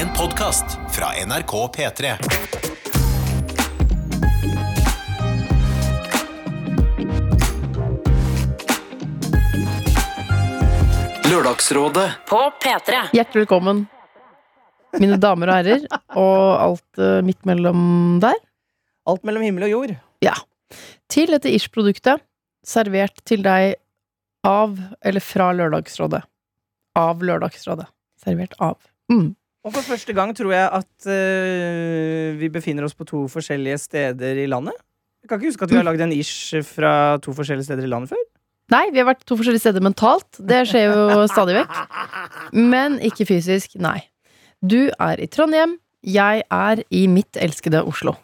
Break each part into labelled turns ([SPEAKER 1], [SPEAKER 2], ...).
[SPEAKER 1] En podkast fra NRK P3.
[SPEAKER 2] Lørdagsrådet
[SPEAKER 3] På P3.
[SPEAKER 4] Hjertelig velkommen, mine damer og herrer, og alt eh, midt mellom der,
[SPEAKER 5] Alt mellom himmel og jord. Ja.
[SPEAKER 4] til dette Ish-produktet, servert til deg av, eller fra Lørdagsrådet. Av Lørdagsrådet. Servert av. Mm.
[SPEAKER 5] Og for første gang tror jeg at uh, vi befinner oss på to forskjellige steder i landet. Jeg kan ikke huske at vi har lagd en ish fra to forskjellige steder i landet før.
[SPEAKER 4] Nei, vi har vært to forskjellige steder mentalt. Det skjer jo stadig vekk. Men ikke fysisk. Nei. Du er i Trondheim. Jeg er i mitt elskede Oslo.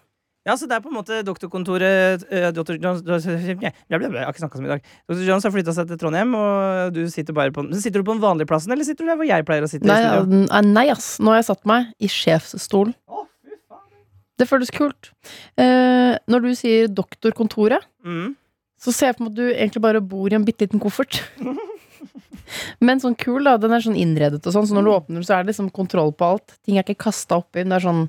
[SPEAKER 5] Ja, så det er på en måte doktorkontoret uh, Dr. Jones Jeg har ikke snakka så mye i dag. Dr. Jones har flytta seg til Trondheim, og du sitter bare på Sitter du på den vanlige plassen, eller sitter du der hvor jeg pleier å sitte?
[SPEAKER 4] Nei,
[SPEAKER 5] studio?
[SPEAKER 4] eh, nei ass. Nå har jeg satt meg i sjefsstolen.
[SPEAKER 5] Oh.
[SPEAKER 4] Det føles kult. Uh, når du sier doktorkontoret,
[SPEAKER 5] Mm.
[SPEAKER 4] så ser jeg på meg at du egentlig bare bor i en bitte liten koffert. Men sånn kul, da. Den er sånn innredet og sånn, så når du åpner den, så er det liksom kontroll på alt. Ting er ikke kasta oppi. Det er sånn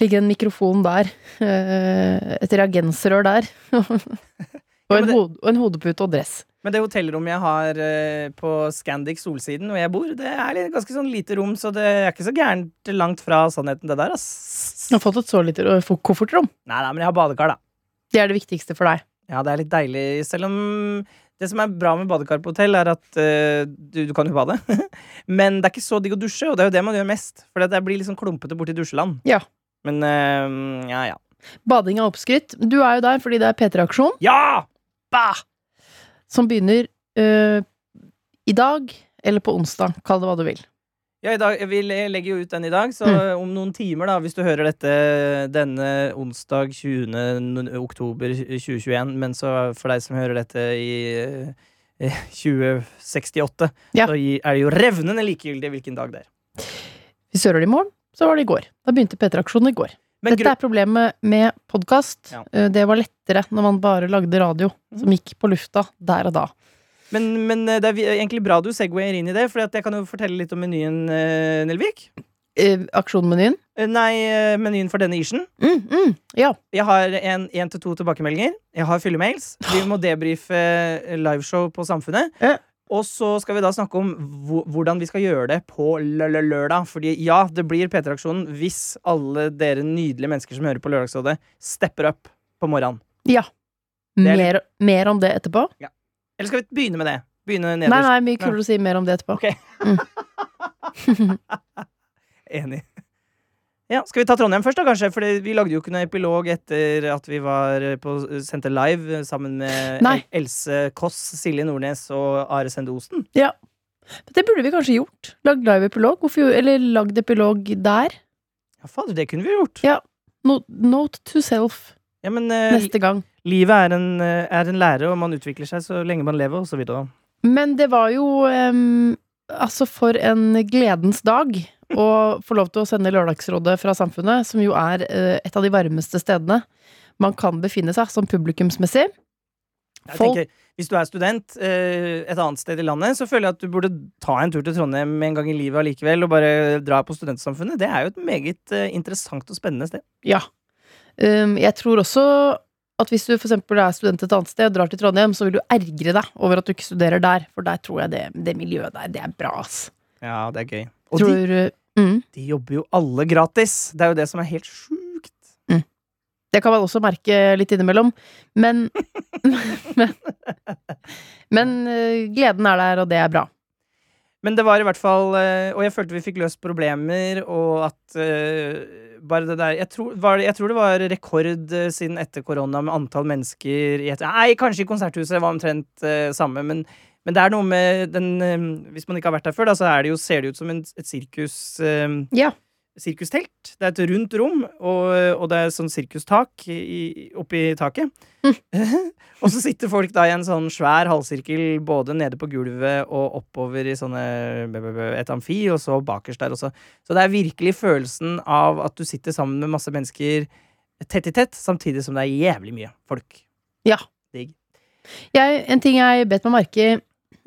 [SPEAKER 4] Ligger en mikrofon der. eh, Et reagensrør der. og, en hod, og en hodepute og dress.
[SPEAKER 5] Men det hotellrommet jeg har eh, på Scandic Solsiden, hvor jeg bor, det er ganske sånn lite rom, så det er ikke så gærent langt fra sannheten, det der, ass.
[SPEAKER 4] Du har fått et så lite koffertrom.
[SPEAKER 5] Nei, nei, men jeg har badekar, da.
[SPEAKER 4] Det er det viktigste for deg.
[SPEAKER 5] Ja, det er litt deilig, selv om det som er bra med badekar på hotell, er at uh, du, du kan jo bade. Men det er ikke så digg å dusje, og det er jo det man gjør mest. For det blir litt sånn klumpete borti dusjeland.
[SPEAKER 4] Ja.
[SPEAKER 5] Men eh, ja, ja.
[SPEAKER 4] Bading er oppskrytt. Du er jo der fordi det er P3-aksjon.
[SPEAKER 5] Ja!
[SPEAKER 4] Bah! Som begynner øh, i dag eller på onsdag. Kall det hva du vil.
[SPEAKER 5] Ja, dag, jeg, le- legger jo ut den i dag, så
[SPEAKER 4] Mm.
[SPEAKER 5] om noen timer, da, hvis du hører dette denne onsdag 20. oktober 2021, men så for deg som hører dette i eh, 2068,
[SPEAKER 4] Ja.
[SPEAKER 5] så er det jo revnende likegyldig hvilken dag det er.
[SPEAKER 4] Vi sører det i morgen, så var det i går. Da begynte P3-aksjonen i går.
[SPEAKER 5] Men
[SPEAKER 4] Dette er problemet med podkast.
[SPEAKER 5] Ja.
[SPEAKER 4] Det var lettere når man bare lagde radio som gikk på lufta der og da.
[SPEAKER 5] Men, men eh, det er egentlig bra du segwayer inn i det, for jeg kan jo fortelle litt om menyen, eh, Nelvik.
[SPEAKER 4] Eh, Aksjonmenyen.
[SPEAKER 5] Eh, Nei, eh, menyen for denne isjen
[SPEAKER 4] Mm, mm, ja.
[SPEAKER 5] Jeg har en én til to tilbakemeldinger. Jeg har fyllemails. Vi må debrife eh, liveshow på Samfunnet.
[SPEAKER 4] Ja.
[SPEAKER 5] Og så skal vi da snakke om hvordan vi skal gjøre det på lø- lø- lørdag. Fordi ja, det blir P3-aksjonen hvis alle dere nydelige mennesker som hører på Lørdagsrådet, stepper opp på morgenen.
[SPEAKER 4] ja.
[SPEAKER 5] er
[SPEAKER 4] Mer, mer om det etterpå?
[SPEAKER 5] Eller skal vi begynne med det? Begynne
[SPEAKER 4] Nei,
[SPEAKER 5] nederst?
[SPEAKER 4] nei, mye kulere å si mer om det etterpå.
[SPEAKER 5] Okay.
[SPEAKER 4] Mm.
[SPEAKER 5] Enig. Ja, Skal vi ta Trondheim først, da, kanskje? For vi lagde jo ikke noe epilog etter at vi var på Senter live eh, sammen med
[SPEAKER 4] Nei.
[SPEAKER 5] Else Kåss, Silje Nordnes og Are Sende Osen.
[SPEAKER 4] Det burde vi kanskje gjort. Lagd live-epilog. Eller lagd epilog der.
[SPEAKER 5] Ja, fader, det kunne vi gjort.
[SPEAKER 4] Ja. No, note to self
[SPEAKER 5] Ja, men uh,
[SPEAKER 4] neste gang.
[SPEAKER 5] livet er en, eh, er en lære, og man utvikler seg så lenge man lever, og så videre.
[SPEAKER 4] Men det var jo um, Altså, for en gledens dag å få lov til å sende Lørdagsrådet fra Samfunnet, som jo er eh, et av de varmeste stedene man kan befinne seg, som publikumsmessig.
[SPEAKER 5] Jeg
[SPEAKER 4] Folk-
[SPEAKER 5] tenker, Hvis du er student eh, et annet sted i landet, så føler jeg at du burde ta en tur til Trondheim en gang i livet allikevel, og bare dra på Studentsamfunnet. Det er jo et meget eh, interessant og spennende sted.
[SPEAKER 4] Ja. Um, jeg tror også at hvis du eksempel er student et annet sted og drar til Trondheim, så vil du ergre deg over at du ikke studerer der, for der tror jeg det, det miljøet der, det er bra, ass.
[SPEAKER 5] Ja, det er gøy. Og
[SPEAKER 4] Tror,
[SPEAKER 5] de,
[SPEAKER 4] mm,
[SPEAKER 5] de jobber jo alle gratis. Det er jo det som er helt sjukt.
[SPEAKER 4] det kan man også merke litt innimellom, men Men, men eh, gleden er der, og det er bra.
[SPEAKER 5] Men det var i hvert fall eh, Og jeg følte vi fikk løst problemer, og at uh, bare det der jeg tror, var, jeg tror det var rekord siden etter korona med antall mennesker i et Nei, kanskje i Konserthuset var omtrent uh, samme, men, men det er noe med den eh, Hvis man ikke har vært der før, da, så er det jo, ser det ut som en, et sirkus eh,
[SPEAKER 4] Ja.
[SPEAKER 5] Sirkustelt. Det er et rundt rom, og, og det er sånn sirkustak i- oppi taket. og så sitter folk da i en sånn svær halvsirkel både nede på gulvet og oppover i sånne et amfi, og så bakerst der også. Så det er virkelig følelsen av at du sitter sammen med masse mennesker tett i tett, samtidig som det er jævlig mye folk.
[SPEAKER 4] Ja.
[SPEAKER 5] Digg.
[SPEAKER 4] Jeg, en ting jeg bet meg merke i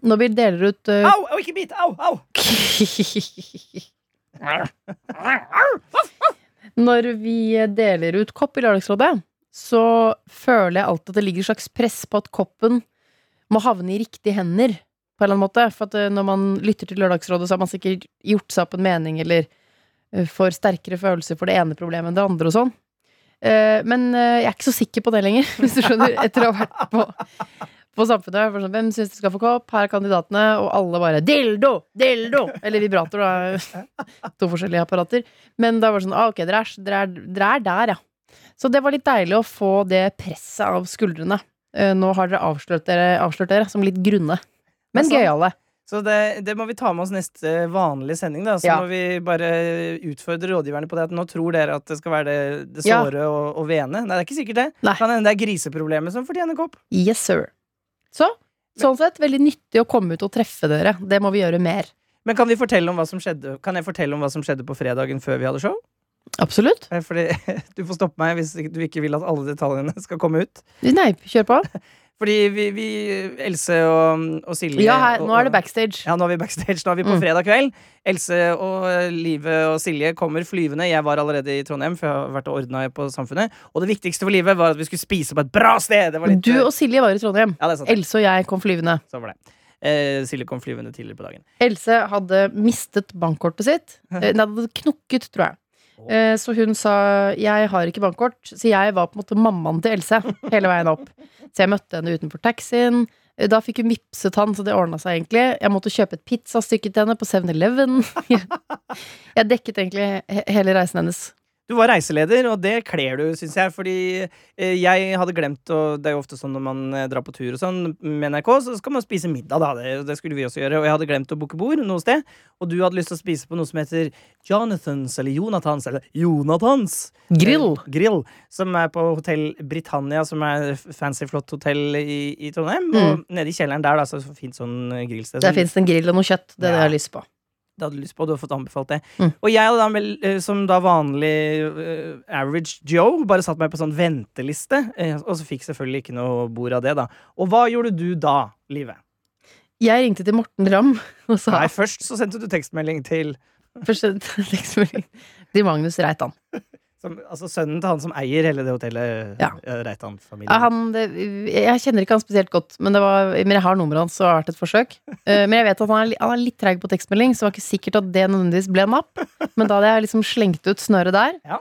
[SPEAKER 4] når vi deler ut uh...
[SPEAKER 5] Au! Au, ikke bit! Au! Au!
[SPEAKER 4] Når vi deler ut kopp i Lørdagsrådet, så føler jeg alltid at det ligger et slags press på at koppen må havne i riktige hender. På en eller annen måte For at eh, når man lytter til Lørdagsrådet, så har man sikkert gjort seg opp en mening eller eh, får sterkere følelser for det ene problemet enn det andre og sånn. Men jeg er ikke så sikker på det lenger, hvis du skjønner. Etter å ha vært på, på Samfunnet. Sånn, Hvem syns de skal få kopp? Her er kandidatene. Og alle bare 'dildo! Dildo!' Eller vibrator, da. To forskjellige apparater. Men da var det sånn ah, Ok, dere er, dere, er, dere er der, ja. Så det var litt deilig å få det presset av skuldrene. Eh, Nå har dere avslørt dere, avslørt dere som litt grunne. Men gøyale.
[SPEAKER 5] Så det, det må vi ta med oss neste vanlige sending. da Så
[SPEAKER 4] Ja.
[SPEAKER 5] må vi bare utfordre rådgiverne på det. At nå tror dere at det skal være det, det
[SPEAKER 4] Ja.
[SPEAKER 5] såre og, og vene. Nei, det er ikke sikkert det.
[SPEAKER 4] Nei.
[SPEAKER 5] Kan hende det er griseproblemet som fortjener kopp.
[SPEAKER 4] Yes, sir. Så sånn sett, veldig nyttig å komme ut og treffe dere. Det må vi gjøre mer.
[SPEAKER 5] Men kan vi fortelle om hva som skjedde Kan jeg fortelle om hva som skjedde på fredagen før vi hadde show?
[SPEAKER 4] Absolutt.
[SPEAKER 5] Eh, Fordi Du får stoppe meg hvis du ikke vil at alle detaljene skal komme ut.
[SPEAKER 4] Nei, kjør på.
[SPEAKER 5] Fordi vi, vi Else og, og Silje
[SPEAKER 4] Ja, her, nå er det backstage.
[SPEAKER 5] Ja, nå er vi backstage. Nå er vi på
[SPEAKER 4] Mm.
[SPEAKER 5] fredag kveld. Else og Live og Silje kommer flyvende. Jeg var allerede i Trondheim, for jeg har vært og ordna på Samfunnet. Og det viktigste for livet var at vi skulle spise på et bra sted! Det var litt,
[SPEAKER 4] Du og Silje var i Trondheim.
[SPEAKER 5] Ja, det er sant.
[SPEAKER 4] Else og jeg kom flyvende.
[SPEAKER 5] Så var det. Eh, Silje kom flyvende tidligere på dagen.
[SPEAKER 4] Else hadde mistet bankkortet sitt. Eh, Det hadde knukket, tror jeg. Eh, Så hun sa 'jeg har ikke bankkort', så jeg var på en måte mammaen til Else hele veien opp. Så jeg møtte henne utenfor taxien. Eh, Da fikk hun vipset han, så det ordna seg egentlig. Jeg måtte kjøpe et pizzastykke til henne på 7-Eleven. Jeg dekket egentlig hele reisen hennes.
[SPEAKER 5] Du var reiseleder, og det kler du, syns jeg. Fordi eh, jeg hadde glemt, og det er jo ofte sånn når man eh, drar på tur og sånn med NRK, så skal man spise middag, da. Det, det skulle vi også gjøre. Og jeg hadde glemt å booke bord noe sted. Og du hadde lyst til å spise på noe som heter Jonathans, eller Jonathans, eller Jonathans.
[SPEAKER 4] Grill.
[SPEAKER 5] Eh, Grill. Som er på Hotell Britannia, som er fancy, flott hotell i, i Trondheim. Og nede i kjelleren der, da, så fins sånn grillsted.
[SPEAKER 4] Der fins det en grill og noe kjøtt. Det er det jeg har lyst på.
[SPEAKER 5] Det hadde du lyst på, du har fått anbefalt det.
[SPEAKER 4] Mm.
[SPEAKER 5] Og jeg hadde da, eh, som da vanlig uh, average Joe, bare satt meg på sånn venteliste. Uh, og så fikk selvfølgelig ikke noe bord av det, da. Og hva gjorde du da, Live?
[SPEAKER 4] Jeg ringte til Morten Ramm og sa
[SPEAKER 5] Nei, først så sendte du tekstmelding til
[SPEAKER 4] Første tekstmelding til Magnus Reitan.
[SPEAKER 5] Som, altså sønnen til han som eier hele det hotellet,
[SPEAKER 4] Ja.
[SPEAKER 5] eh, Reitan-familien.
[SPEAKER 4] Ja, han, jeg kjenner ikke han spesielt godt, men, det var, men jeg har nummeret hans, så det har vært et forsøk. Eh, men jeg vet at han er, han er litt treig på tekstmelding, så det var ikke sikkert at det nødvendigvis ble napp. Men da hadde jeg liksom slengt ut snøret der.
[SPEAKER 5] Ja.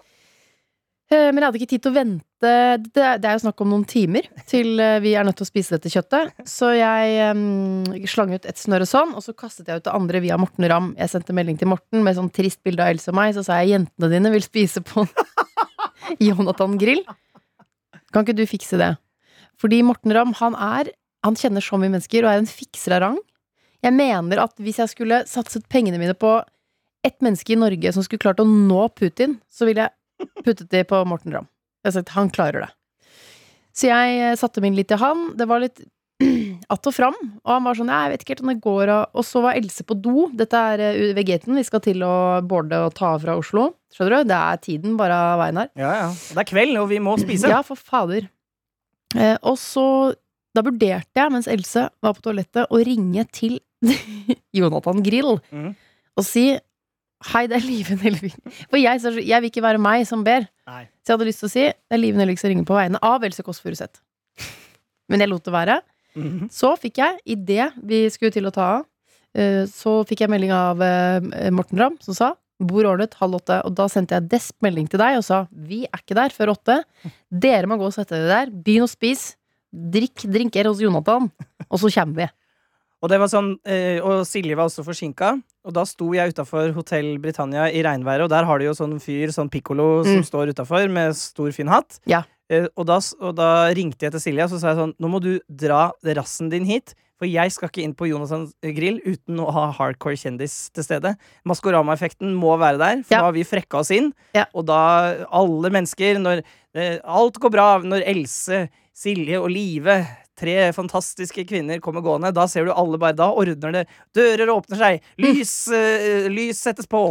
[SPEAKER 4] Eh, Men jeg hadde ikke tid til å vente. Det, det er jo snakk om noen timer til eh, vi er nødt til å spise dette kjøttet. Så jeg um, slang ut et snøre sånn, og så kastet jeg ut det andre via Morten Ramm. Jeg sendte melding til Morten med sånn trist bilde av Else og meg. Så sa jeg jentene dine vil spise på Jonathan Grill. Kan ikke du fikse det? Fordi Morten Ramm, han er Han kjenner så mye mennesker og er en fikser av rang. Jeg mener at hvis jeg skulle satset pengene mine på ett menneske i Norge som skulle klart å nå Putin, så ville jeg puttet det på Morten Ramm. Jeg har sagt han klarer det. Så jeg eh, satte min litt til han. Det var litt att og fram. Og han var sånn Jeg vet ikke helt om det går og, så var Else på do. Dette er Vegeten. ved. Vi skal til å borde og ta av fra Oslo. Skjønner du? Det er tiden bare veien her.
[SPEAKER 5] Ja, ja. Det er kveld, og vi må spise.
[SPEAKER 4] Ja, for fader. Eh, og så Da vurderte jeg, mens Else var på toalettet, å ringe til Jonathan Grill
[SPEAKER 5] mm.
[SPEAKER 4] og si Hei, det er Live Nelvik. For jeg, jeg vil ikke være meg som ber.
[SPEAKER 5] Nei.
[SPEAKER 4] Så jeg hadde lyst til å si det er Live Nelvik som ringer på vegne av Else Kåss Furuseth. Men jeg lot det være.
[SPEAKER 5] Mhm.
[SPEAKER 4] Så fikk jeg, idet vi skulle til å ta av, eh, så fikk jeg melding av eh, Morten Ramm som sa Bord ordnet halv åtte. Og da sendte jeg desp melding til deg og sa vi er ikke der før åtte. Dere må gå og sette dere der. Begynn å spise. Drikk drinker hos Jonathan. Og så kommer vi.
[SPEAKER 5] Og det var sånn, eh, og Silje var også forsinka. Og da sto jeg utafor Hotell Britannia i regnværet, og der har de jo sånn fyr, sånn pikkolo, som
[SPEAKER 4] Mm.
[SPEAKER 5] står utafor med stor, fin hatt.
[SPEAKER 4] Ja.
[SPEAKER 5] Eh, og, da, og da ringte jeg til Silje, og så sa jeg sånn Nå må du dra rassen din hit. For jeg skal ikke inn på Jonassons grill uten å ha hardcore kjendis til stede. Maskorama-effekten må være der, for
[SPEAKER 4] Ja.
[SPEAKER 5] da har vi frekka oss inn.
[SPEAKER 4] Ja.
[SPEAKER 5] Og da alle mennesker, når eh, alt går bra, når Else, Silje og Live Tre fantastiske kvinner kommer gående. Da ser du alle bare Da ordner det. Dører åpner seg. Lys, uh, lys settes på.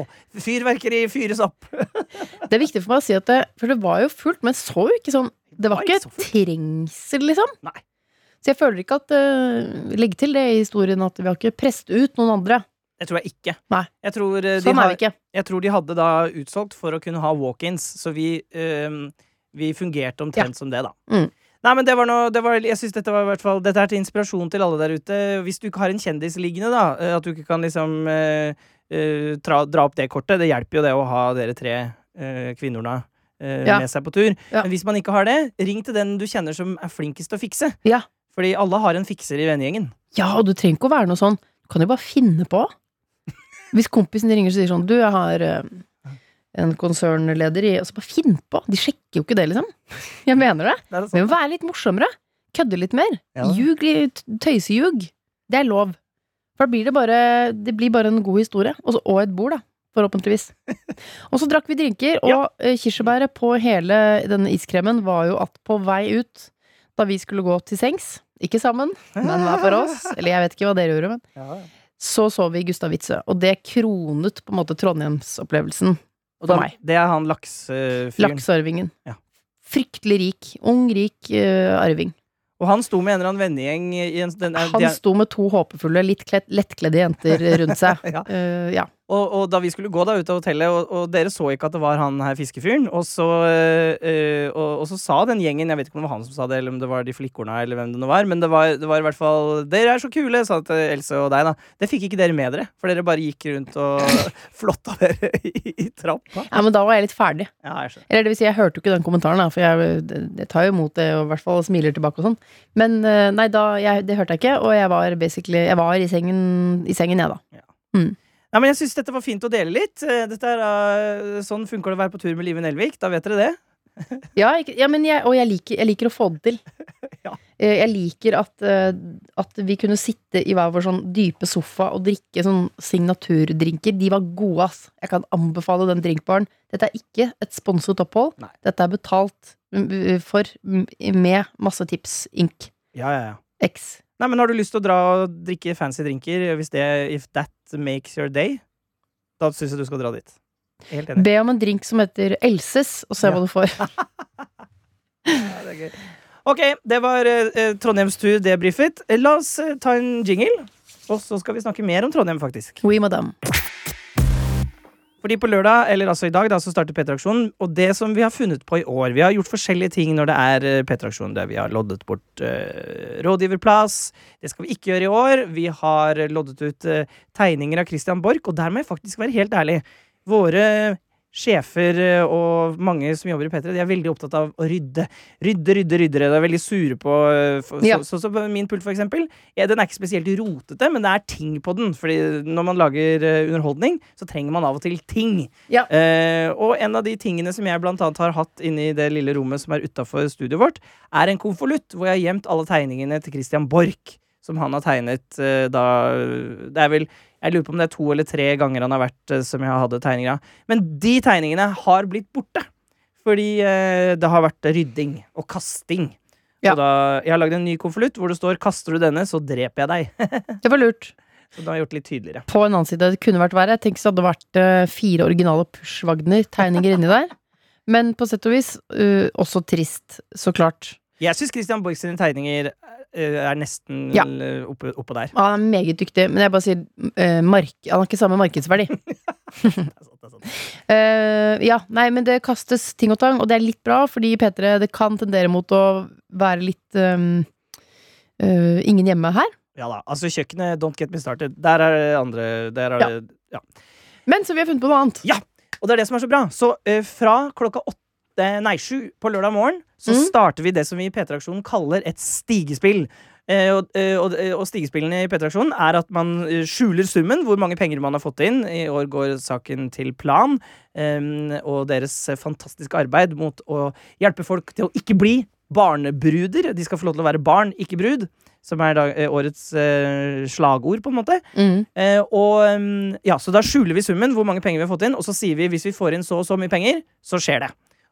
[SPEAKER 5] Fyrverkeri fyres opp.
[SPEAKER 4] Det er viktig for meg å si at det For det var jo fullt, men så jo ikke sånn Det var ikke trengsel, liksom.
[SPEAKER 5] Nei.
[SPEAKER 4] Så jeg føler ikke at uh, Legg til det i historien at vi har ikke presset ut noen andre.
[SPEAKER 5] Det tror jeg ikke.
[SPEAKER 4] Nei.
[SPEAKER 5] Jeg tror, eh, de
[SPEAKER 4] Sånn er vi ikke.
[SPEAKER 5] jeg tror de hadde da utsolgt for å kunne ha walk-ins, så vi, uh, vi fungerte omtrent som det, da.
[SPEAKER 4] Mm.
[SPEAKER 5] Nei, men det var noe det var, Jeg synes dette var i hvert fall Dette er til inspirasjon til alle der ute. Hvis du ikke har en kjendis liggende, da, eh, at du ikke kan liksom eh, eh, tra, dra opp det kortet. Det hjelper jo det å ha dere tre uh, kvinnorna eh,
[SPEAKER 4] Ja.
[SPEAKER 5] med seg på tur.
[SPEAKER 4] Ja.
[SPEAKER 5] Men hvis man ikke har det, ring til den du kjenner som er flinkest til å fikse.
[SPEAKER 4] Ja.
[SPEAKER 5] Fordi alle har en fikser i vennegjengen.
[SPEAKER 4] Ja, og du trenger ikke å være noe sånn. Du kan jo bare finne på. Hvis kompisen ringer og sier sånn Du, jeg har eh, en konsernleder i Og så bare finn på! De sjekker jo ikke det, liksom. Jeg mener det.
[SPEAKER 5] Det sånn.
[SPEAKER 4] Men vær litt morsommere. Kødde litt mer.
[SPEAKER 5] Ja.
[SPEAKER 4] Ljug litt. Tøyseljug. Det er lov. For da blir det bare Det blir bare en god historie. Også, og et bord, da. Forhåpentligvis. Og så drakk vi drinker, og
[SPEAKER 5] Ja.
[SPEAKER 4] eh, kirsebæret på hele denne iskremen var jo at på vei ut, da vi skulle gå til sengs, ikke sammen, men hver for oss, eller jeg vet ikke hva dere gjorde, men
[SPEAKER 5] Ja,
[SPEAKER 4] så så vi Gustav Witzøe, og det kronet på en måte Trondheimsopplevelsen for meg.
[SPEAKER 5] det er han laksefyren.
[SPEAKER 4] Laksearvingen.
[SPEAKER 5] Ja.
[SPEAKER 4] Fryktelig rik. Ung, rik uh, arving.
[SPEAKER 5] Og han sto med en eller annen vennegjeng i en den,
[SPEAKER 4] Han
[SPEAKER 5] er-
[SPEAKER 4] sto med to håpefulle, litt kledd, lettkledde jenter rundt seg.
[SPEAKER 5] Ja.
[SPEAKER 4] Uh, ja.
[SPEAKER 5] Og, og da vi skulle gå da ut av hotellet, og, og dere så ikke at det var han her fiskefyren, og så, eh, og, og så sa den gjengen, jeg vet ikke om det var han som sa det, eller om det var de flikkorna, eller hvem det nå var, men det var, det var i hvert fall Dere er så kule, sa til Else og deg, da. Det fikk ikke dere med dere, for dere bare gikk rundt og flotta dere i, i trappa.
[SPEAKER 4] ja, men da var jeg litt ferdig.
[SPEAKER 5] Ja, jeg.
[SPEAKER 4] Eller det vil si, jeg hørte jo ikke den kommentaren, da, for jeg, jeg tar jo imot det og i hvert fall smiler tilbake og sånn. Men eh, nei, da, jeg, det hørte jeg ikke, og jeg var basically Jeg var i sengen, i sengen jeg, da.
[SPEAKER 5] Nei, men jeg syns dette var fint å dele litt. Eh, Dette er, eh, sånn funker det å være på tur med Live Nelvik. Da vet dere det.
[SPEAKER 4] Ja, ikke, ja men jeg, og jeg liker, jeg liker å få det til.
[SPEAKER 5] Ja.
[SPEAKER 4] Eh, Jeg liker at, at vi kunne sitte i hver vår sånn dype sofa og drikke sånn signaturdrinker. De var gode, ass. Jeg kan anbefale den drinkbaren. Dette er ikke et sponset opphold.
[SPEAKER 5] Nei.
[SPEAKER 4] Dette er betalt mm, for mm, med masse tips. Ink.
[SPEAKER 5] Ja, ja, ja.
[SPEAKER 4] X.
[SPEAKER 5] Nei, men Har du lyst til å dra og drikke fancy drinker, hvis det, if that makes your day, da syns jeg du skal dra dit. Helt enig.
[SPEAKER 4] Be om en drink som heter Elses, og se
[SPEAKER 5] Ja.
[SPEAKER 4] hva du får.
[SPEAKER 5] Ja, det er gøy. Ok, det var eh, Trondheims tur debrifet. Eh, La oss eh, ta en jingle, og så skal vi snakke mer om Trondheim, faktisk.
[SPEAKER 4] Oui, madame.
[SPEAKER 5] Fordi på lørdag, eller altså i dag, da, så starter P3-aksjonen. Og det som vi har funnet på i år Vi har gjort forskjellige ting når det er eh, P3-aksjon. Der vi har loddet bort uh, rådgiverplass. Det skal vi ikke gjøre i år. Vi har loddet ut uh, tegninger av Christian Borch, og der må jeg faktisk være helt ærlig. Våre sjefer eh, og mange som jobber i P3, de er veldig opptatt av å rydde. Rydde, rydde, rydde. De er veldig sure på Sånn for,
[SPEAKER 4] Ja.
[SPEAKER 5] så, så, så min pult, for eksempel. Ja, den er ikke spesielt rotete, men det er ting på den. Fordi når man lager eh, underholdning, så trenger man av og til ting.
[SPEAKER 4] Ja.
[SPEAKER 5] Eh, og en av de tingene som jeg blant annet har hatt inne i det lille rommet som er utafor studioet vårt, er en konvolutt hvor jeg har gjemt alle tegningene til Christian Borch. Som han har tegnet eh, da Det er vel Jeg lurer på om det er to eller tre ganger han har vært eh, som jeg hadde tegninger av. Men de tegningene har blitt borte. Fordi eh, det har vært rydding og kasting.
[SPEAKER 4] Ja.
[SPEAKER 5] Så da, jeg har lagd en ny konvolutt hvor det står 'Kaster du denne, så dreper jeg deg'.
[SPEAKER 4] Det var lurt.
[SPEAKER 5] så da har jeg gjort det litt tydeligere.
[SPEAKER 4] På en annen side, det kunne vært verre. Tenk hvis det hadde vært uh, fire originale Push-Wagner-tegninger inni der. Men på sett og vis uh, også trist, så klart.
[SPEAKER 5] Jeg syns Christian Borch sine tegninger er nesten
[SPEAKER 4] Ja.
[SPEAKER 5] eh, oppe, oppå der.
[SPEAKER 4] Han er meget dyktig, men jeg bare sier uh, mark Han har ikke samme markedsverdi.
[SPEAKER 5] Det er sant, det er sant.
[SPEAKER 4] Eh, ja, nei, men det kastes ting og tang, og det er litt bra, fordi P3 det kan tendere mot å være litt um, uh, ingen hjemme her.
[SPEAKER 5] Ja da. Altså, kjøkkenet, don't get me started. Der er det andre der er
[SPEAKER 4] Ja.
[SPEAKER 5] det, ja.
[SPEAKER 4] Men så vi har funnet på noe annet.
[SPEAKER 5] Ja. Og det er det som er så bra. Så eh, fra klokka åtte, nei sju på lørdag morgen, så
[SPEAKER 4] Mm.
[SPEAKER 5] starter vi det som vi i P3-aksjonen kaller et stigespill. Eh, og, eh, og, og stigespillene i P3-aksjonen er at man eh, skjuler summen, hvor mange penger man har fått inn. I år går saken til Plan eh, og deres eh, fantastiske arbeid mot å hjelpe folk til å ikke bli barnebruder. De skal få lov til å være barn, ikke brud. Som er da, eh, årets eh, slagord, på en måte.
[SPEAKER 4] Mm.
[SPEAKER 5] Eh, og ja, Så da skjuler vi summen, hvor mange penger vi har fått inn, og så sier vi hvis vi får inn så og så mye penger, så skjer det.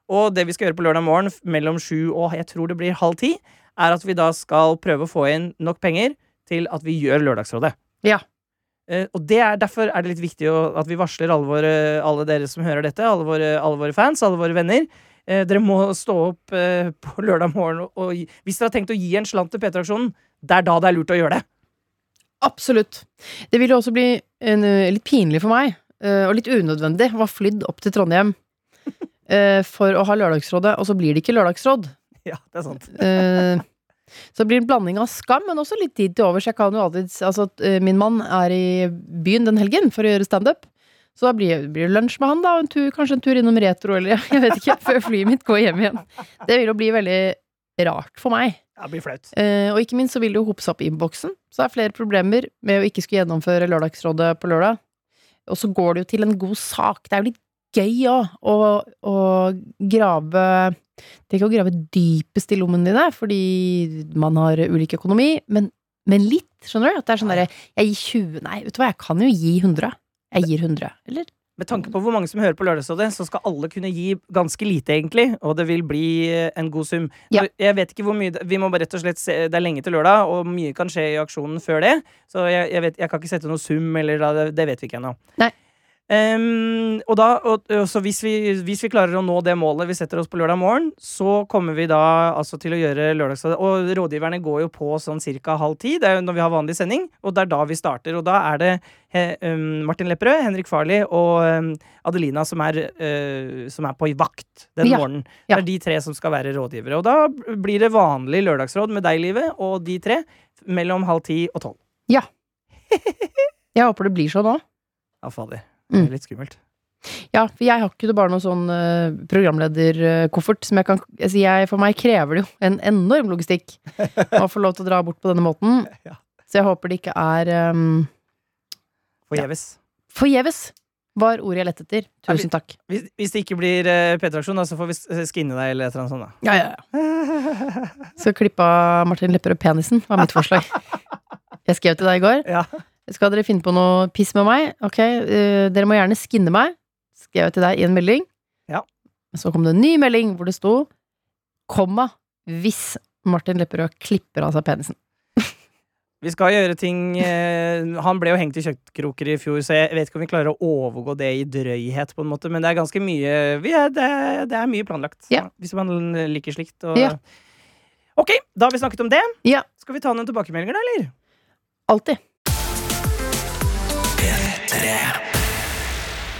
[SPEAKER 5] Og det vi skal gjøre på lørdag morgen mellom sju og jeg tror det blir halv ti, er at vi da skal prøve å få inn nok penger til at vi gjør Lørdagsrådet.
[SPEAKER 4] Ja.
[SPEAKER 5] Uh, og det er, derfor er det litt viktig å, at vi varsler alle, våre, alle dere som hører dette, alle våre, alle våre fans, alle våre venner. Uh, dere må stå opp uh, på lørdag morgen, og, og hvis dere har tenkt å gi en slant til P3-aksjonen, det er da det er lurt å gjøre det.
[SPEAKER 4] Absolutt. Det vil jo også bli en, litt pinlig for meg, og litt unødvendig, å ha flydd opp til Trondheim eh, for å ha Lørdagsrådet, og så blir det ikke lørdagsråd.
[SPEAKER 5] Ja, det er sant.
[SPEAKER 4] Eh, Så det blir en blanding av skam, men også litt tid til overs. Jeg kan jo alltid Altså, eh, min mann er i byen den helgen for å gjøre standup. Så da blir, blir det lunsj med han, da, og en tur, kanskje en tur innom Retro, eller jeg vet ikke, før flyet mitt går hjem igjen. Det vil jo bli veldig rart for meg.
[SPEAKER 5] Ja, det blir flaut.
[SPEAKER 4] Eh, og ikke minst så vil det jo hoppe seg opp i innboksen. Så det er flere problemer med å ikke skulle gjennomføre Lørdagsrådet på lørdag. Og så går det jo til en god sak. Det er jo litt gøy òg å, å grave Tenk å grave dypest i lommene dine, fordi man har ulik økonomi, men, men litt, skjønner du? At det er sånn derre Jeg gir 20 Nei, vet du hva, jeg kan jo gi 100. Jeg gir 100. Eller?
[SPEAKER 5] Med tanke på hvor mange som hører på Lørdagsrådet, så skal alle kunne gi ganske lite, egentlig. Og det vil bli en god sum.
[SPEAKER 4] Ja.
[SPEAKER 5] Jeg vet ikke hvor mye Vi må bare rett og slett se Det er lenge til lørdag, og mye kan skje i aksjonen før det. Så jeg, jeg, vet, jeg kan ikke sette noe sum, eller da, det, det vet vi ikke ennå. Ehm, og da, og, så hvis vi, hvis vi klarer å nå det målet vi setter oss på lørdag morgen, så kommer vi da altså til å gjøre lørdagsrådet Og rådgiverne går jo på sånn cirka halv ti, det er jo når vi har vanlig sending, og det er da vi starter. Og da er det he, um, Martin Lepperød, Henrik Farley og um, Adelina som er, uh, som er på vakt den
[SPEAKER 4] Ja.
[SPEAKER 5] morgenen. Det er de tre som skal være rådgivere. Og da blir det vanlig lørdagsråd med deg, Livet, og de tre mellom halv ti og tolv. Ja.
[SPEAKER 4] Jeg håper det blir sånn òg.
[SPEAKER 5] Ja, fader.
[SPEAKER 4] Mm.
[SPEAKER 5] Det er litt skummelt.
[SPEAKER 4] Ja, for jeg har ikke bare noen sånn uh, programlederkoffert som jeg kan altså jeg, For meg krever det jo en enorm logistikk å få lov til å dra bort på denne måten.
[SPEAKER 5] Ja.
[SPEAKER 4] Så jeg håper det ikke er um,
[SPEAKER 5] Forgjeves.
[SPEAKER 4] forgjeves. Var ordet jeg lette etter. Tusen takk.
[SPEAKER 5] Hvis, hvis det ikke blir uh, P3-aksjon, så får vi skinne deg eller et eller annet sånt. da.
[SPEAKER 4] Ja, ja, ja. så klippe av Martin Lepperød penisen, var mitt forslag. Jeg skrev til deg i går.
[SPEAKER 5] Ja.
[SPEAKER 4] Skal dere finne på noe piss med meg? Ok, uh, dere må gjerne skinne meg. Skrev jeg til deg i en melding.
[SPEAKER 5] Ja.
[SPEAKER 4] Så kom det en ny melding hvor det sto komma hvis Martin Lepperød klipper av seg penisen.
[SPEAKER 5] Vi skal gjøre ting eh, Han ble jo hengt i kjøttkroker i fjor, så jeg vet ikke om vi klarer å overgå det i drøyhet, på en måte, men det er ganske mye er, det, er- det er mye planlagt.
[SPEAKER 4] Ja.
[SPEAKER 5] Hvis man liker slikt. Og,
[SPEAKER 4] Ja.
[SPEAKER 5] Ok, da har vi snakket om det.
[SPEAKER 4] Ja.
[SPEAKER 5] Skal vi ta noen tilbakemeldinger, da, eller?
[SPEAKER 4] Alltid.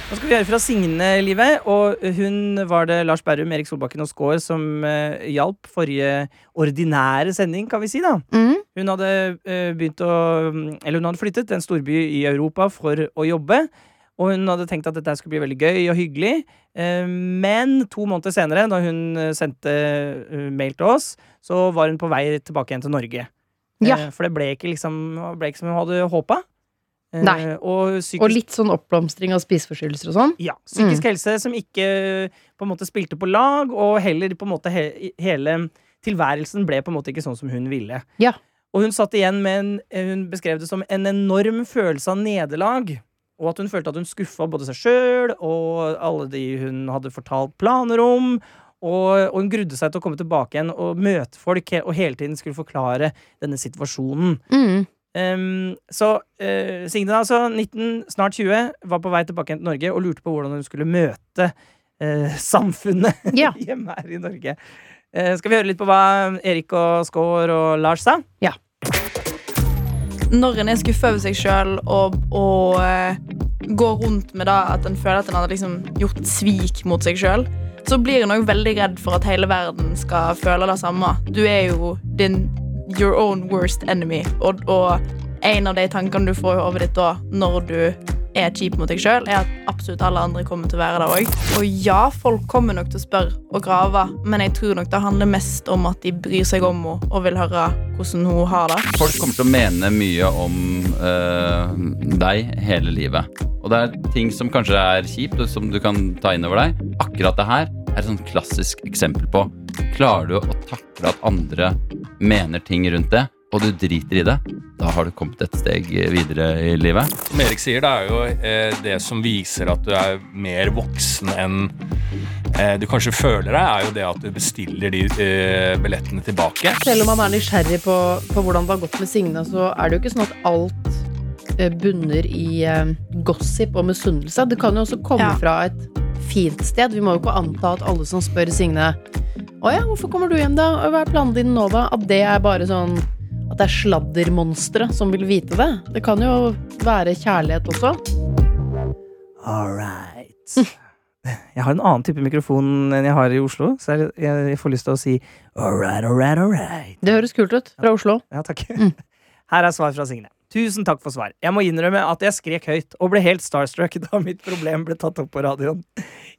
[SPEAKER 5] Nå skal vi høre fra Signe-livet, og hun var det Lars Berrum, Erik Solbakken og Skaar som uh, hjalp forrige ordinære sending, kan vi si, da.
[SPEAKER 4] Mm.
[SPEAKER 5] Hun hadde uh, begynt å Eller hun hadde flyttet til en storby i Europa for å jobbe. Og hun hadde tenkt at dette skulle bli veldig gøy og hyggelig. Eh, men to måneder senere, da hun sendte mail til oss, så var hun på vei tilbake igjen til Norge.
[SPEAKER 4] Ja.
[SPEAKER 5] For det ble ikke, liksom, ble ikke som hun hadde håpa. Eh,
[SPEAKER 4] Nei.
[SPEAKER 5] Og psykisk
[SPEAKER 4] Og litt sånn oppblomstring av spiseforstyrrelser og sånn.
[SPEAKER 5] ja, psykisk
[SPEAKER 4] Mm.
[SPEAKER 5] helse som ikke på en måte spilte på lag, og heller på en måte he hele tilværelsen ble på en måte ikke sånn som hun ville.
[SPEAKER 4] Ja.
[SPEAKER 5] Og hun satt igjen med en Hun beskrev det som en enorm følelse av nederlag. Og at hun følte at hun skuffa både seg sjøl og alle de hun hadde fortalt planer om. Og, og hun grudde seg til å komme tilbake igjen og møte folk og hele tiden skulle forklare denne situasjonen.
[SPEAKER 4] Mm.
[SPEAKER 5] Um, så uh, Signe, da, altså 19, snart 20, var på vei tilbake til Norge og lurte på hvordan hun skulle møte uh, samfunnet
[SPEAKER 4] Ja.
[SPEAKER 5] hjemme her i Norge. Uh, skal vi høre litt på hva Erik og Skaar og Lars sa? Ja.
[SPEAKER 3] når en er skuffa over seg sjøl og, og uh, går rundt med da at en føler at en har liksom gjort svik mot seg sjøl, så blir en òg veldig redd for at hele verden skal føle det samme. Du er jo din your own worst enemy, og, og en av de tankene du får i hodet ditt da når du er kjip mot deg sjøl, er at absolutt alle andre kommer til å være der òg. Og ja, folk kommer nok til å spørre og grave, men jeg tror nok det handler mest om at de bryr seg om henne og vil høre hvordan hun har det.
[SPEAKER 6] Folk kommer til å mene mye om øh, deg hele livet. Og det er ting som kanskje er kjipt, og som du kan ta inn over deg. Akkurat det her er et sånn klassisk eksempel på Klarer du å takle at andre mener ting rundt det, og du driter i det, da har du kommet et steg videre i livet.
[SPEAKER 7] Som Erik sier, det er jo eh, det som viser at du er mer voksen enn eh, du kanskje føler deg, er jo det at du bestiller de eh, billettene tilbake.
[SPEAKER 4] Selv om man er nysgjerrig på, på hvordan det har gått med Signe, så er det jo ikke sånn at alt bunner i gossip og misunnelse. Det kan jo også komme
[SPEAKER 3] Ja.
[SPEAKER 4] fra et fint sted. Vi må jo ikke anta at alle som spør Signe Å ja, hvorfor kommer du hjem, da? Hva er planen din nå, da? At det er bare sånn At det er sladdermonstre som vil vite det. Det kan jo være kjærlighet også.
[SPEAKER 5] All right. Jeg har en annen type mikrofon enn jeg har i Oslo, så jeg, får lyst til å si all right, all right, all right.
[SPEAKER 4] Det høres kult ut. Fra Oslo.
[SPEAKER 5] Ja, takk.
[SPEAKER 4] Mm.
[SPEAKER 5] Her er svar fra Signe. Tusen takk for svar. Jeg må innrømme at jeg skrek høyt og ble helt starstruck da mitt problem ble tatt opp på radioen.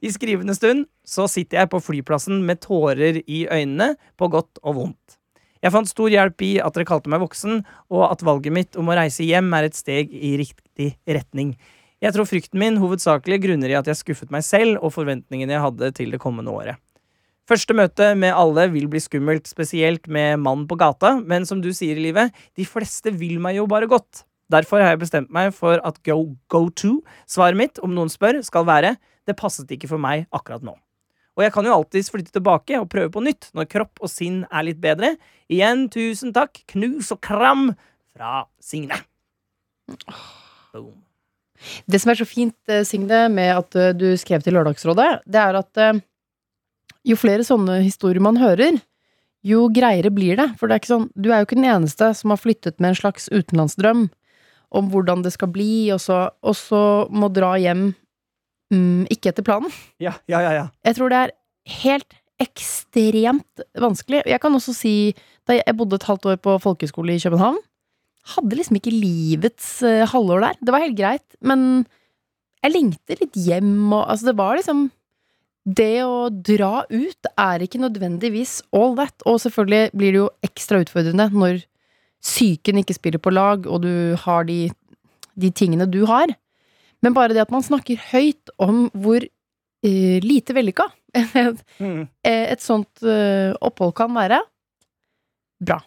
[SPEAKER 5] I skrivende stund så sitter jeg på flyplassen med tårer i øynene, på godt og vondt. Jeg fant stor hjelp i at dere kalte meg voksen, og at valget mitt om å reise hjem er et steg i riktig retning. Jeg tror frykten min hovedsakelig grunner i at jeg skuffet meg selv og forventningene jeg hadde til det kommende året. Første møte med alle vil bli skummelt, spesielt med mann på gata, men som du sier i livet, de fleste vil meg jo bare godt. Derfor har jeg bestemt meg for at go, go to, svaret mitt, om noen spør, skal være det passet ikke for meg akkurat nå. Og jeg kan jo alltids flytte tilbake og prøve på nytt når kropp og sinn er litt bedre. Igjen, tusen takk, knus og kram fra Signe. Boom.
[SPEAKER 4] Det som er så fint, eh, Signe, med at eh, du skrev til Lørdagsrådet, det er at eh, jo flere sånne historier man hører, jo greiere blir det. For det er ikke sånn, du er jo ikke den eneste som har flyttet med en slags utenlandsdrøm om hvordan det skal bli, og så, og så må dra hjem mm, ikke etter planen.
[SPEAKER 5] Ja, ja, ja, ja.
[SPEAKER 4] Jeg tror det er helt ekstremt vanskelig. Jeg kan også si, da jeg bodde et halvt år på folkehøyskole i København, hadde liksom ikke livets uh, halvår der. Det var helt greit, men jeg lengter litt hjem, og altså, det var liksom Det å dra ut er ikke nødvendigvis all that, og selvfølgelig blir det jo ekstra utfordrende når psyken ikke spiller på lag, og du har de, de tingene du har. Men bare det at man snakker høyt om hvor uh, lite vellykka
[SPEAKER 5] Mm.
[SPEAKER 4] et sånt uh, opphold kan være, bra.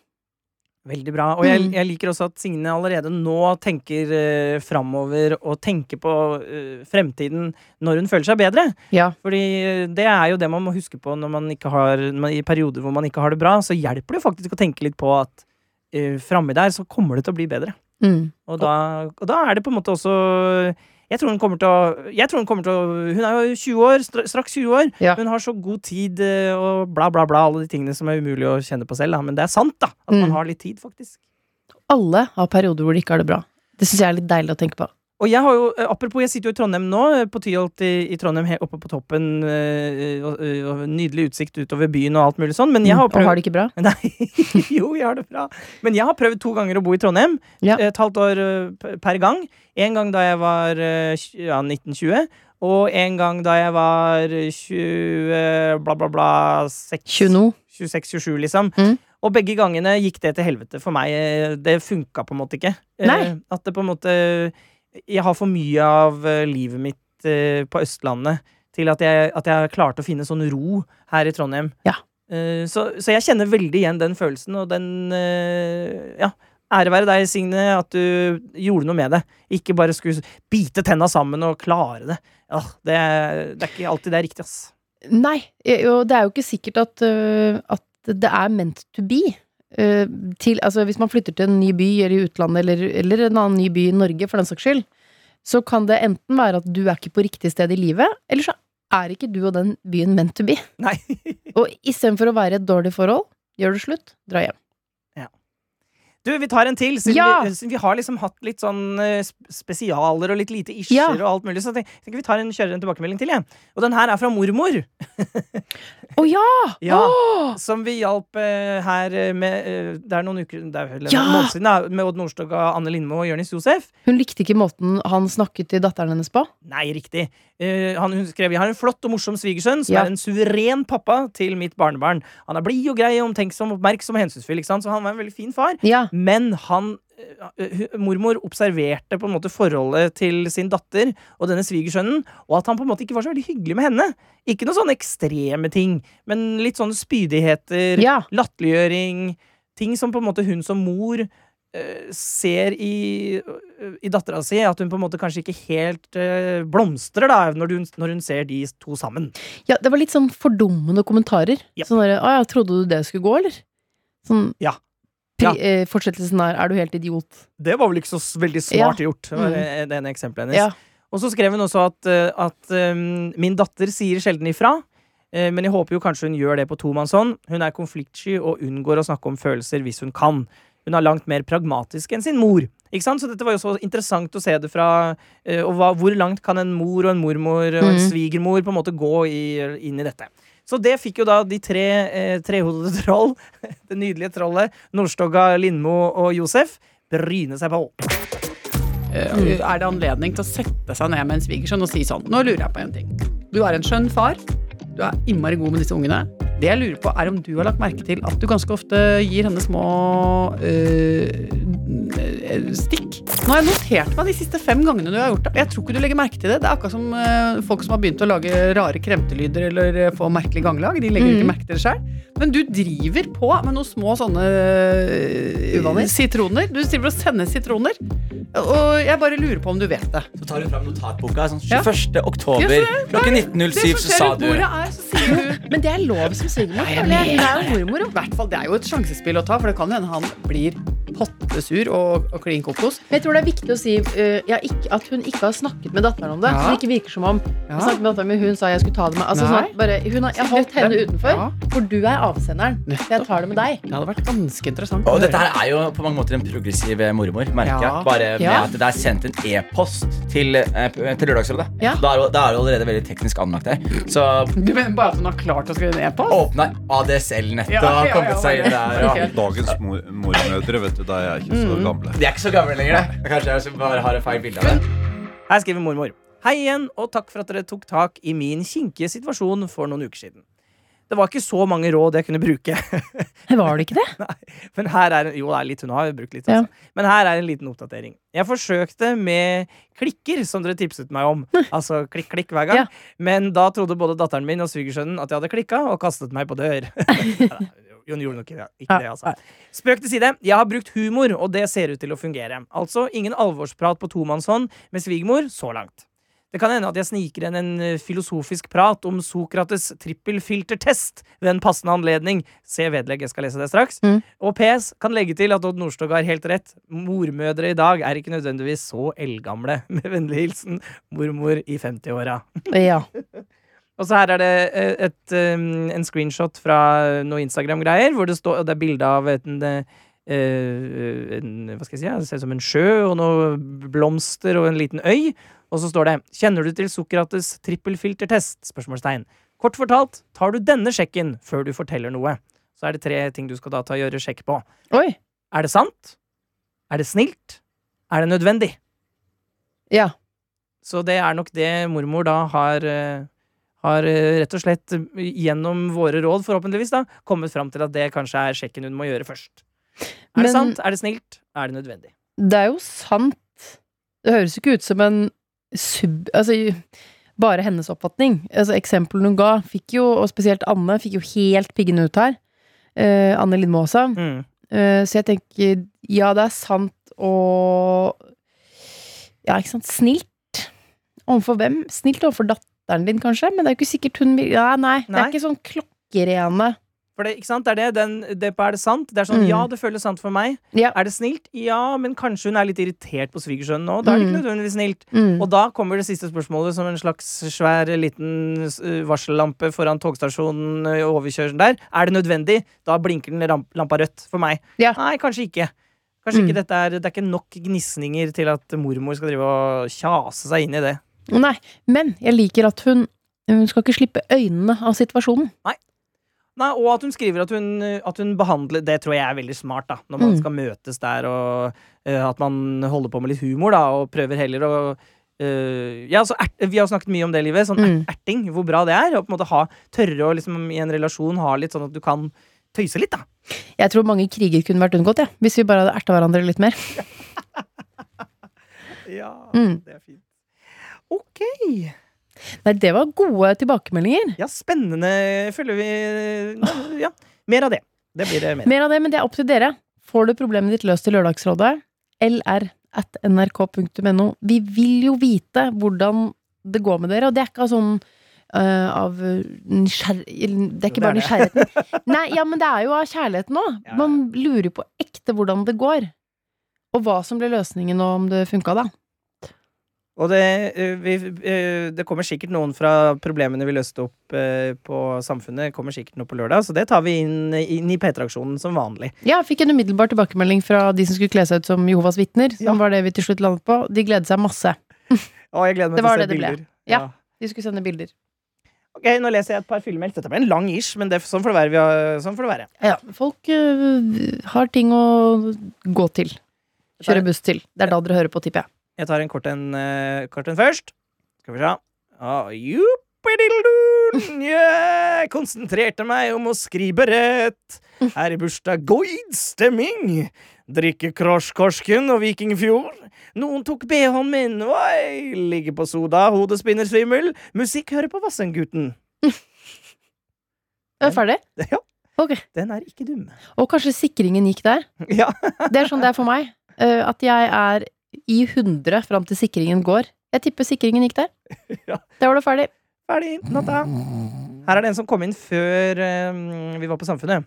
[SPEAKER 5] Veldig bra. Og jeg,
[SPEAKER 4] Mm.
[SPEAKER 5] jeg liker også at Signe allerede nå tenker uh, framover og tenker på uh, fremtiden når hun føler seg bedre.
[SPEAKER 4] Ja.
[SPEAKER 5] Fordi eh, det er jo det man må huske på når man ikke har man, I perioder hvor man ikke har det bra, så hjelper det faktisk å tenke litt på at uh, framme der så kommer det til å bli bedre.
[SPEAKER 4] Mm.
[SPEAKER 5] Og da, og da er det på en måte også jeg tror hun kommer til å Jeg tror hun kommer til å Hun er jo 20 år, straks 20 år.
[SPEAKER 4] Ja.
[SPEAKER 5] Hun har så god tid eh, og bla, bla, bla. Alle de tingene som er umulig å kjenne på selv. Da. Men det er sant, da. At man
[SPEAKER 4] Mm.
[SPEAKER 5] har litt tid, faktisk.
[SPEAKER 4] Alle har perioder hvor de ikke har det bra. Det syns jeg er litt deilig å tenke på.
[SPEAKER 5] Og jeg har jo, eh, apropos, jeg sitter jo i Trondheim nå, eh, på Tyholt i, i Trondheim, oppe på toppen. og, og Nydelig utsikt utover byen og alt mulig sånn. Men jeg har
[SPEAKER 4] prøvd og har det ikke bra?
[SPEAKER 5] Nei, jo, jeg har det bra. Men jeg har prøvd to ganger å bo i Trondheim.
[SPEAKER 4] Ja.
[SPEAKER 5] Et halvt år per gang. En gang da jeg var ja, 1920. Og en gang da jeg var 20 bla, bla, bla 26-27, liksom.
[SPEAKER 4] Mm.
[SPEAKER 5] Og begge gangene gikk det til helvete for meg. Det funka på en måte ikke.
[SPEAKER 4] Nei.
[SPEAKER 5] At det på en måte Jeg har for mye av eh, livet mitt eh, på Østlandet til at jeg, at jeg klarte å finne sånn ro her i Trondheim.
[SPEAKER 4] Ja.
[SPEAKER 5] Eh, Så, så jeg kjenner veldig igjen den følelsen, og den eh, Ja. Ære være deg, Signe, at du gjorde noe med det. Ikke bare skulle bite tenna sammen og klare det. Ja, det, er- det er ikke alltid det er riktig, ass.
[SPEAKER 4] Nei, eh, og det er jo ikke sikkert at, øh, at det er meant to be. Øh, til, altså hvis man flytter til en ny by eller i utlandet, eller, eller en annen ny by i Norge, for den saks skyld, så kan det enten være at du er ikke på riktig sted i livet, eller så er ikke du og den byen meant to be.
[SPEAKER 5] Nei.
[SPEAKER 4] Og istedenfor å være i et dårlig forhold, gjør det slutt, dra hjem.
[SPEAKER 5] Du, vi tar en til, siden
[SPEAKER 4] Ja!
[SPEAKER 5] vi, vi har liksom hatt litt sånn eh, spesialer og litt lite isjer
[SPEAKER 4] Ja.
[SPEAKER 5] og alt mulig. Så jeg tenker vi tar en, kjører en tilbakemelding til, jeg. Og den her er fra mormor.
[SPEAKER 4] Å ja!
[SPEAKER 5] Ja.
[SPEAKER 4] oh.
[SPEAKER 5] Som vi hjalp uh, her eh, med uh, Det er noen uker Det er
[SPEAKER 4] Ja!
[SPEAKER 5] måned siden, da, med Odd Nordstoga, Anne Lindmo og Jonis Josef.
[SPEAKER 4] Hun likte ikke måten han snakket til datteren hennes på.
[SPEAKER 5] Nei, riktig. Uh, han, hun skrev Jeg har en flott og morsom svigersønn som
[SPEAKER 4] Ja.
[SPEAKER 5] er en suveren pappa til mitt barnebarn. Han er blid og grei, omtenksom, oppmerksom og hensynsfull. Ikke sant? Så han var en veldig fin far.
[SPEAKER 4] Ja.
[SPEAKER 5] Men han eh, Mormor observerte på en måte forholdet til sin datter og denne svigersønnen, og at han på en måte ikke var så veldig hyggelig med henne. Ikke noen sånne ekstreme ting, men litt sånne spydigheter,
[SPEAKER 4] Ja.
[SPEAKER 5] latterliggjøring. Ting som på en måte hun som mor uh, ser i, i dattera si, at hun på en måte kanskje ikke helt uh, blomstrer da, når hun, når hun ser de to sammen.
[SPEAKER 4] ja, det var litt sånn fordummende kommentarer.
[SPEAKER 5] Ja.
[SPEAKER 4] Sånn derre 'Å ja, trodde du det skulle gå, eller?' Sånn
[SPEAKER 5] Ja.
[SPEAKER 4] Pri,
[SPEAKER 5] Ja.
[SPEAKER 4] eh, Fortsettelsen er 'Er du helt idiot?'
[SPEAKER 5] Det var vel ikke så veldig smart gjort, det var
[SPEAKER 4] Mm.
[SPEAKER 5] det ene eksempelet hennes.
[SPEAKER 4] Ja.
[SPEAKER 5] Og så skrev hun også at, eh, at um, min datter sier sjelden ifra. eh, Men jeg håper jo kanskje hun gjør det på tomannshånd. Hun er konfliktsky og unngår å snakke om følelser hvis hun kan. hun er langt mer pragmatisk enn sin mor. Ikke sant? Så dette var jo så interessant å se det fra eh, Og hva, hvor langt kan en mor og en mormor og en
[SPEAKER 4] Mhm.
[SPEAKER 5] svigermor på en måte gå i, inn i dette? Så det fikk jo da de tre eh, trehodede troll, det nydelige trollet, Nordstoga, Lindmo og Josef, bryne seg på.
[SPEAKER 8] Eh, Er det anledning til å sette seg ned med en svigersønn og si sånn Nå lurer jeg på en ting. Du er en skjønn far. Du er innmari god med disse ungene. Det jeg lurer på, er om du har lagt merke til at du ganske ofte gir henne små øh, stikk. Nå har jeg notert meg de siste fem gangene du har gjort det. Jeg tror ikke du legger merke til det. Det er akkurat som øh, folk som har begynt å lage rare kremtelyder eller få merkelig ganglag. De legger ikke merke til det sjøl. Men du driver på med noen små sånne øh, sitroner. Du driver og sender sitroner. Og jeg bare lurer på om du vet det.
[SPEAKER 9] Så tar hun fram notatboka. Sånn,
[SPEAKER 8] Ja.
[SPEAKER 9] 21. oktober
[SPEAKER 8] Ja, så
[SPEAKER 9] klokken 19.07 så sa du
[SPEAKER 8] bordet er, så sier du
[SPEAKER 4] Men det er lov som svigermor. Hun er jo mormor, jo.
[SPEAKER 8] Hvert fall, Det er jo et sjansespill å ta, for det kan hende han blir pottesur og, og klin kokos.
[SPEAKER 4] Men jeg tror det er viktig å si uh, ja, ikke, at hun ikke har snakket med datteren om det.
[SPEAKER 8] Ja.
[SPEAKER 4] Så det ikke virker som om
[SPEAKER 8] Ja.
[SPEAKER 4] Jeg snakket med datteren min, hun sa jeg skulle ta det med. Altså, sånn, bare, hun har, jeg har holdt henne utenfor,
[SPEAKER 8] Ja.
[SPEAKER 4] for du er avsenderen. Så jeg tar det med deg.
[SPEAKER 8] Det hadde vært ganske interessant.
[SPEAKER 9] Og dette her er jo på mange måter en progressiv eh, mormor, merker
[SPEAKER 8] Ja.
[SPEAKER 9] jeg. Bare med at det er sendt en e-post til, eh, til Lørdagsrådet. Er da er det allerede veldig teknisk anlagt her. Så
[SPEAKER 8] Du mener bare at hun har klart å skrive ned på?
[SPEAKER 9] åpna ADSL-nettet
[SPEAKER 8] Ja, ja,
[SPEAKER 9] og kommet seg inn der.
[SPEAKER 8] Ja.
[SPEAKER 10] Dagens mor mormødre, vet du, de er ikke så gamle.
[SPEAKER 9] de er ikke så gamle lenger, det. Kanskje jeg bare har et feil bilde av det.
[SPEAKER 5] Her skriver mormor. Hei igjen, og takk for at dere tok tak i min kinkige situasjon for noen uker siden. Det var ikke så mange råd jeg kunne bruke.
[SPEAKER 4] Var det ikke det?
[SPEAKER 5] Men her er Jo, det er litt, hun har brukt litt,
[SPEAKER 4] Ja.
[SPEAKER 5] altså. Men her er en liten oppdatering. Jeg forsøkte med klikker, som dere tipset meg om. Altså klikk, klikk hver gang.
[SPEAKER 4] Ja.
[SPEAKER 5] Men da trodde både datteren min og svigersønnen at jeg hadde klikka, og kastet meg på dør. Hun gjorde nok ikke ikke det, altså. Spøk til side. Jeg har brukt humor, og det ser ut til å fungere. Altså ingen alvorsprat på tomannshånd med svigermor så langt. Det kan hende at jeg sniker inn en eh, filosofisk prat om Sokrates trippelfiltertest ved en passende anledning. Se vedlegg, jeg skal lese det straks.
[SPEAKER 4] Mm.
[SPEAKER 5] Og PS kan legge til at Odd Nordstoga har helt rett. Mormødre i dag er ikke nødvendigvis så eldgamle. Med vennlig hilsen mormor i 50-åra.
[SPEAKER 4] Ja.
[SPEAKER 5] Og så her er det eh, et, um, en screenshot fra noe Instagram-greier, hvor det står og det er bilde av et, en, eh, en, Hva skal jeg si? Det ser ut som en sjø og noen blomster og en liten øy. Og så står det 'Kjenner du til Sokrates trippelfiltertest?' spørsmålstegn. Kort fortalt, tar du denne sjekken før du forteller noe? Så er det tre ting du skal da ta og gjøre sjekk på.
[SPEAKER 4] Oi.
[SPEAKER 5] Er det sant? Er det snilt? Er det nødvendig?
[SPEAKER 4] Ja.
[SPEAKER 5] Så det er nok det mormor da har eh, har eh, rett og slett eh, gjennom våre råd, forhåpentligvis, da kommet fram til at det kanskje er sjekken hun må gjøre først. Er
[SPEAKER 4] Men-
[SPEAKER 5] det sant? Er det snilt? Er det nødvendig?
[SPEAKER 4] Det er jo sant. Det høres ikke ut som en sub... Altså, bare hennes oppfatning. Altså, Eksemplene hun ga, fikk jo, og spesielt Anne, fikk jo helt piggene ut her. Eh, Anne Lindmo også.
[SPEAKER 5] Mm.
[SPEAKER 4] Eh, så jeg tenker, ja, det er sant og Ja, ikke sant. Snilt. Overfor hvem? Snilt overfor datteren din, kanskje, men det er jo ikke sikkert hun vil ja, nei, det er ikke sånn klokkerene.
[SPEAKER 5] For det, ikke sant? Det er det. Den, det er det sant? Det er sånn,
[SPEAKER 4] Mm.
[SPEAKER 5] ja, det føles sant for meg.
[SPEAKER 4] Ja.
[SPEAKER 5] Er det snilt? Ja, men kanskje hun er litt irritert på svigersønnen nå. Da er det ikke
[SPEAKER 4] Mm.
[SPEAKER 5] nødvendigvis snilt.
[SPEAKER 4] Mm.
[SPEAKER 5] Og da kommer det siste spørsmålet som en slags svær liten varsellampe foran togstasjonen overkjørselen der. Er det nødvendig? Da blinker den ramp lampa rødt for meg.
[SPEAKER 4] Ja.
[SPEAKER 5] Nei, kanskje ikke. Kanskje
[SPEAKER 4] Mm.
[SPEAKER 5] ikke dette er, Det er ikke nok gnisninger til at mormor skal drive og kjase seg inn i det.
[SPEAKER 4] Nei, men jeg liker at hun Hun skal ikke slippe øynene av situasjonen.
[SPEAKER 5] Nei, Og at hun skriver at hun, at hun behandler Det tror jeg er veldig smart, da. Når man
[SPEAKER 4] Mm.
[SPEAKER 5] skal møtes der, og uh, at man holder på med litt humor, da, og prøver heller å uh, ja, ert, Vi har snakket mye om det, livet. Sånn
[SPEAKER 4] Mm.
[SPEAKER 5] erting. Hvor bra det er. Og på en måte ha, tørre å liksom, i en relasjon ha litt sånn at du kan tøyse litt, da.
[SPEAKER 4] Jeg tror mange kriger kunne vært unngått, ja, hvis vi bare hadde erta hverandre litt mer.
[SPEAKER 5] Ja,
[SPEAKER 4] Mm.
[SPEAKER 5] det er fint. Ok.
[SPEAKER 4] Nei, det var gode tilbakemeldinger.
[SPEAKER 5] Ja, spennende. Føler vi Ja, mer av det. Det blir det mer.
[SPEAKER 4] Mer av det, men det er opp til dere. Får du problemet ditt løst i Lørdagsrådet? lr at nrk.no. Vi vil jo vite hvordan det går med dere, og det er ikke av sånn Uh, av nysgjerrighet Det er ikke bare
[SPEAKER 5] er
[SPEAKER 4] nysgjerrigheten. Nei, ja, men det er jo av kjærligheten òg. Man lurer på ekte hvordan det går. Og hva som ble løsningen, og om det funka, da.
[SPEAKER 5] Og det, eh, vi, eh, det kommer sikkert noen fra problemene vi løste opp eh, på Samfunnet, kommer sikkert noe på lørdag, så det tar vi inn, inn i P3-aksjonen som vanlig.
[SPEAKER 4] Ja, jeg fikk en umiddelbar tilbakemelding fra de som skulle kle seg ut som Jehovas vitner. Som
[SPEAKER 5] Ja.
[SPEAKER 4] var det vi til slutt landet på. De gleder seg masse.
[SPEAKER 5] Å, jeg gleder meg
[SPEAKER 4] Det
[SPEAKER 5] til å se bilder.
[SPEAKER 4] Ja. De skulle sende bilder.
[SPEAKER 5] Ok, nå leser jeg et par filmer. Dette ble en lang ish, men det, sånn får det være. Vi har, sånn får det være.
[SPEAKER 4] Ja, folk øh, har ting å gå til. Kjøre buss til. Det er da dere hører på, tipper jeg.
[SPEAKER 5] Jeg tar en kort en, uh, kort en først. Skal vi se. Oh, yeah! Konsentrerte meg om å skrive rett. Her i bursdag goid-stemming. Drikke Krosskorsken og Vikingfjord. Noen tok BH-en min. Oi, ligger på soda, hodet spinner svimmel. Musikk hører på Vassendgutten.
[SPEAKER 4] Er du ferdig?
[SPEAKER 5] Ja,
[SPEAKER 4] Okay.
[SPEAKER 5] den er ikke dum.
[SPEAKER 4] Og kanskje sikringen gikk der.
[SPEAKER 5] Ja.
[SPEAKER 4] Det er sånn det er for meg. øh, at jeg er i 100 fram til sikringen går. Jeg tipper sikringen gikk der.
[SPEAKER 5] Ja.
[SPEAKER 4] Der var du ferdig.
[SPEAKER 5] Ferdig. Natta. Her er det en som kom inn før um, vi var på Samfunnet.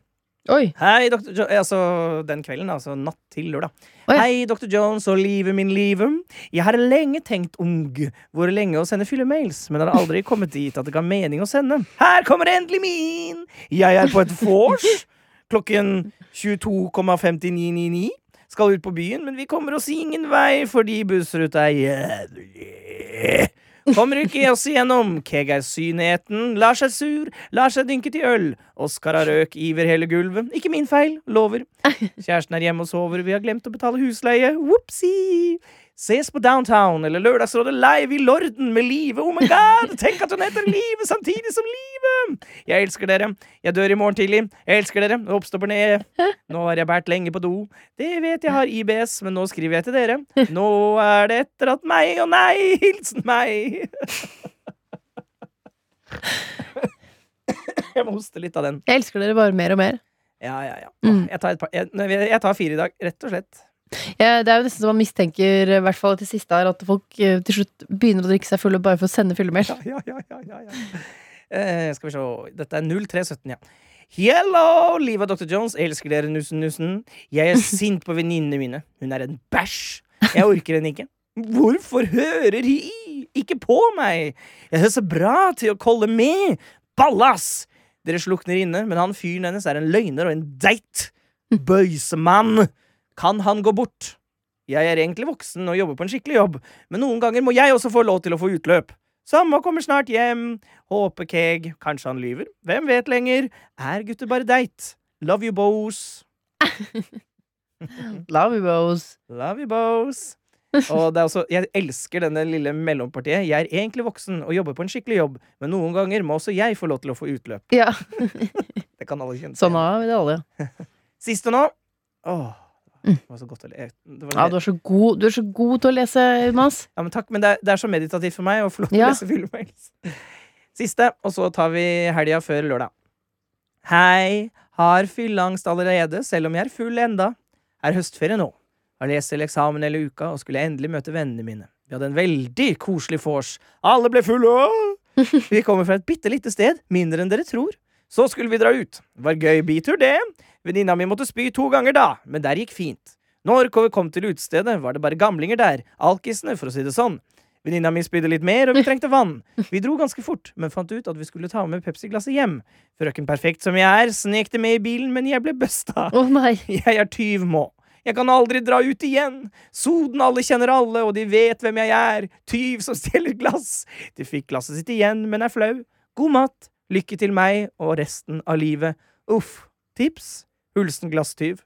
[SPEAKER 4] Oi.
[SPEAKER 5] Hei, Dr. Jo altså den kvelden, altså natt til lørdag.
[SPEAKER 4] Ja.
[SPEAKER 5] Hei, Dr. Jones og livet min livet. Jeg har lenge tenkt ung hvor lenge å sende fyllemails, men har aldri kommet dit at det ga mening å sende. Her kommer endelig min! Jeg er på et vors klokken 22,5999. Skal ut på byen, men vi kommer oss ingen vei fordi bussruta er jævlig. Kommer ikke oss igjennom. Keg er syneten. Lar seg sur. Lar seg dynke til øl. Oskar har røk iver hele gulvet. Ikke min feil. Lover. Kjæresten er hjemme og sover. Vi har glemt å betale husleie. Whoopsie! Ses på Downtown eller Lørdagsrådet live i Lorden med Live. Oh my god! Tenk at hun heter Live samtidig som Live! Jeg elsker dere. Jeg dør i morgen tidlig. Jeg elsker dere. Oppstopper ned. Nå har jeg båret lenge på do. Det vet jeg har IBS, men nå skriver jeg til dere. Nå er det etter at meg, og nei, hilsen meg. Jeg må hoste litt av den.
[SPEAKER 4] Jeg elsker dere bare mer og mer.
[SPEAKER 5] Ja, ja, ja.
[SPEAKER 4] Mm.
[SPEAKER 5] Jeg, tar par, jeg, jeg tar fire i dag, rett og slett.
[SPEAKER 4] Ja, det er jo nesten så man mistenker, i hvert fall til siste her, at folk øh, til slutt begynner å drikke seg fulle bare for å sende fyllemail.
[SPEAKER 5] Ja, ja, ja, ja, ja. Eh, skal vi se Dette er 0317, ja. Hello, Liva Dr. Jones. Elsker dere, nussen, nussen. Jeg er sint på venninnene mine. Hun er en bæsj. Jeg orker henne ikke. Hvorfor hører hi ikke på meg? Jeg er så bra til å kolle med. Ballas! Dere slukner inne, men han fyren hennes er en løgner og en deit. Bøysemann. Kan han gå bort? Jeg er egentlig voksen og jobber på en skikkelig jobb, men noen ganger må jeg også få lov til å få utløp. Samme kommer snart hjem. Håper Keg. Kanskje han lyver. Hvem vet lenger? Er gutter bare deit? Love you, bows.
[SPEAKER 4] Love you, bows.
[SPEAKER 5] Love you, bows. Og det er også, jeg elsker denne lille mellompartiet. Jeg er egentlig voksen og jobber på en skikkelig jobb, men noen ganger må også jeg få lov til å få utløp.
[SPEAKER 4] Ja,
[SPEAKER 5] Det kan alle kjenne seg
[SPEAKER 4] sånn har vi det alle.
[SPEAKER 5] Siste nå. Åh, det var så godt å le. Det var
[SPEAKER 4] Ja, du er så god, du er så god til å lese, Jonas.
[SPEAKER 5] Ja, men takk, men det er, det er så meditativt for meg å få lov til
[SPEAKER 4] Ja.
[SPEAKER 5] å lese filmmails. Siste, og så tar vi helga før lørdag. Hei, har fylleangst allerede, selv om jeg er full enda. Er høstferie nå. Har lest til eksamen hele uka og skulle endelig møte vennene mine. Vi hadde en veldig koselig vors. Alle ble fulle. Vi kommer fra et bitte lite sted, mindre enn dere tror. Så skulle vi dra ut. Var gøy bitur, det. Venninna mi måtte spy to ganger da, men der gikk fint. Når vi kom til utestedet, var det bare gamlinger der. Alkisene, for å si det sånn. Venninna mi spydde litt mer, og vi trengte vann. Vi dro ganske fort, men fant ut at vi skulle ta med Pepsi-glasset hjem. Frøken Perfekt som jeg er, snek det med i bilen, men jeg ble busta.
[SPEAKER 4] Å nei.
[SPEAKER 5] Jeg er tyv må. Jeg kan aldri dra ut igjen. Soden alle kjenner alle, og de vet hvem jeg er. Tyv som stjeler glass. De fikk glasset sitt igjen, men er flau. God mat. Lykke til meg og resten av livet. Uff. Tips? Hulsen glasstyv.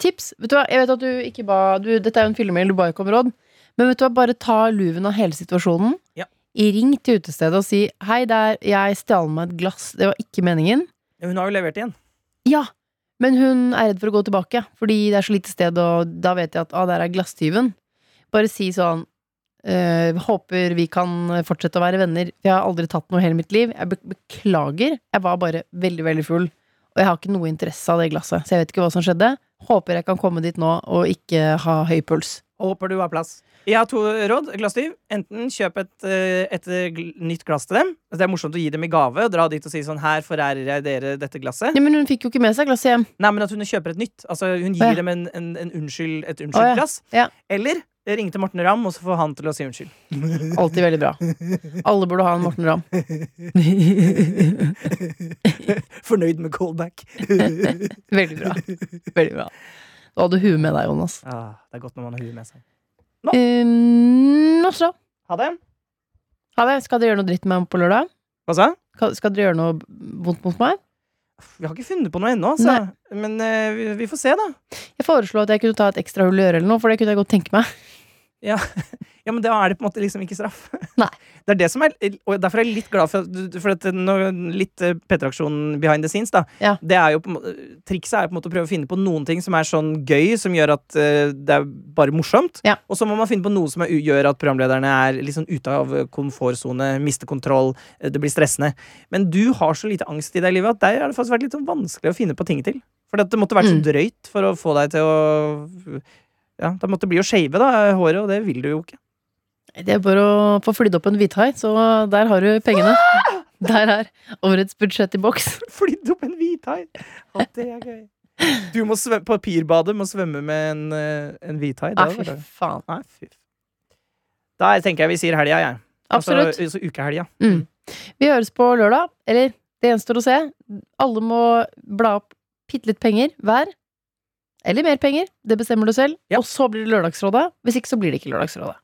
[SPEAKER 4] Tips. Vet du hva, jeg vet at du ikke ba du, Dette er jo en filmmail, du ba ikke om råd. Men vet du hva, bare ta luven av hele situasjonen.
[SPEAKER 5] Ja.
[SPEAKER 4] Ring til utestedet og si 'hei, der, jeg stjal meg et glass', det var ikke meningen.
[SPEAKER 5] Hun har jo levert igjen.
[SPEAKER 4] Ja, men hun er redd for å gå tilbake, fordi det er så lite sted, og da vet jeg at ah, der er glasstyven. Bare si sånn Uh, Håper vi kan fortsette å være venner. Jeg har aldri tatt noe hele mitt liv. Jeg be beklager. Jeg var bare veldig, veldig full. Og jeg har ikke noe interesse av det glasset, så jeg vet ikke hva som skjedde. Håper jeg kan komme dit nå og ikke ha høy puls.
[SPEAKER 5] Håper du har plass. Jeg har to råd. Glasstyv. Enten kjøp et, eh, et nytt glass til dem. Altså, Det er morsomt å gi dem i gave. Dra dit og si sånn Her forærer jeg dere dette glasset.
[SPEAKER 4] Ja, men hun fikk jo ikke med seg glasset hjem.
[SPEAKER 5] Nei, men at hun kjøper et nytt. Altså Hun gir
[SPEAKER 4] ja.
[SPEAKER 5] dem en, en, en unnskyld, et
[SPEAKER 4] Å, ja.
[SPEAKER 5] glass.
[SPEAKER 4] Ja.
[SPEAKER 5] Eller ringe til Morten Ramm, og så få han til å si unnskyld.
[SPEAKER 4] Alltid veldig bra. Alle burde ha en Morten Ramm.
[SPEAKER 5] Fornøyd med callback.
[SPEAKER 4] Veldig bra. Veldig bra. Du hadde huet med deg, Jonas.
[SPEAKER 5] Ah, det er godt når man har huet med seg.
[SPEAKER 4] Um, nå så
[SPEAKER 5] Ha det.
[SPEAKER 4] ha det. Skal dere gjøre noe dritt med meg på lørdag?
[SPEAKER 5] Hva sa?
[SPEAKER 4] Skal, skal dere gjøre noe vondt mot meg?
[SPEAKER 5] Vi har ikke funnet på noe ennå, altså. Men uh, vi, vi får se, da.
[SPEAKER 4] Jeg foreslo at jeg kunne ta et ekstra hull i øret eller noe, for det kunne jeg godt tenke meg.
[SPEAKER 5] Ja. ja, men da er det på en måte liksom ikke straff.
[SPEAKER 4] Nei.
[SPEAKER 5] Det er det som er Og derfor er jeg litt glad for For at noe, litt eh, P3-aksjon behind the scenes, da.
[SPEAKER 4] Ja.
[SPEAKER 5] Det er jo på, Trikset er på en måte å prøve å finne på noen ting som er sånn gøy, som gjør at uh, det er bare morsomt.
[SPEAKER 4] Ja.
[SPEAKER 5] Og så må man finne på noe som er, gjør at programlederne er liksom ute av komfortsone, mister kontroll, eh, det blir stressende. Men du har så lite angst i deg, livet, at der har det faktisk vært litt sånn vanskelig å finne på ting til. For det måtte vært så
[SPEAKER 4] Mm.
[SPEAKER 5] drøyt for å få deg til å Ja, det måtte bli å shave, da, håret, og det vil du jo ikke.
[SPEAKER 4] Det er bare å få flydd opp en hvithai, så der har du pengene. Der er årets budsjett i boks.
[SPEAKER 5] Flydd opp en hvithai! Det er gøy. Du må svømme, papirbadet må svømme med en, eh, en hvithai.
[SPEAKER 4] Nei, fy faen.
[SPEAKER 5] Nei, fy. Da tenker jeg vi sier helga, jeg.
[SPEAKER 4] Absolutt.
[SPEAKER 5] Altså, så ukehelga.
[SPEAKER 4] Mm. Vi høres på lørdag. Eller, det gjenstår å se. Alle må bla opp bitte litt penger hver. Eller mer penger. Det bestemmer du selv.
[SPEAKER 5] Ja.
[SPEAKER 4] Og så blir det Lørdagsrådet. Hvis ikke, så blir det ikke Lørdagsrådet.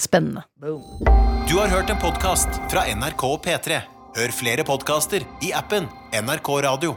[SPEAKER 4] Spennende.
[SPEAKER 1] Du har hørt en podkast fra NRK og P3. Hør flere podkaster i appen NRK Radio.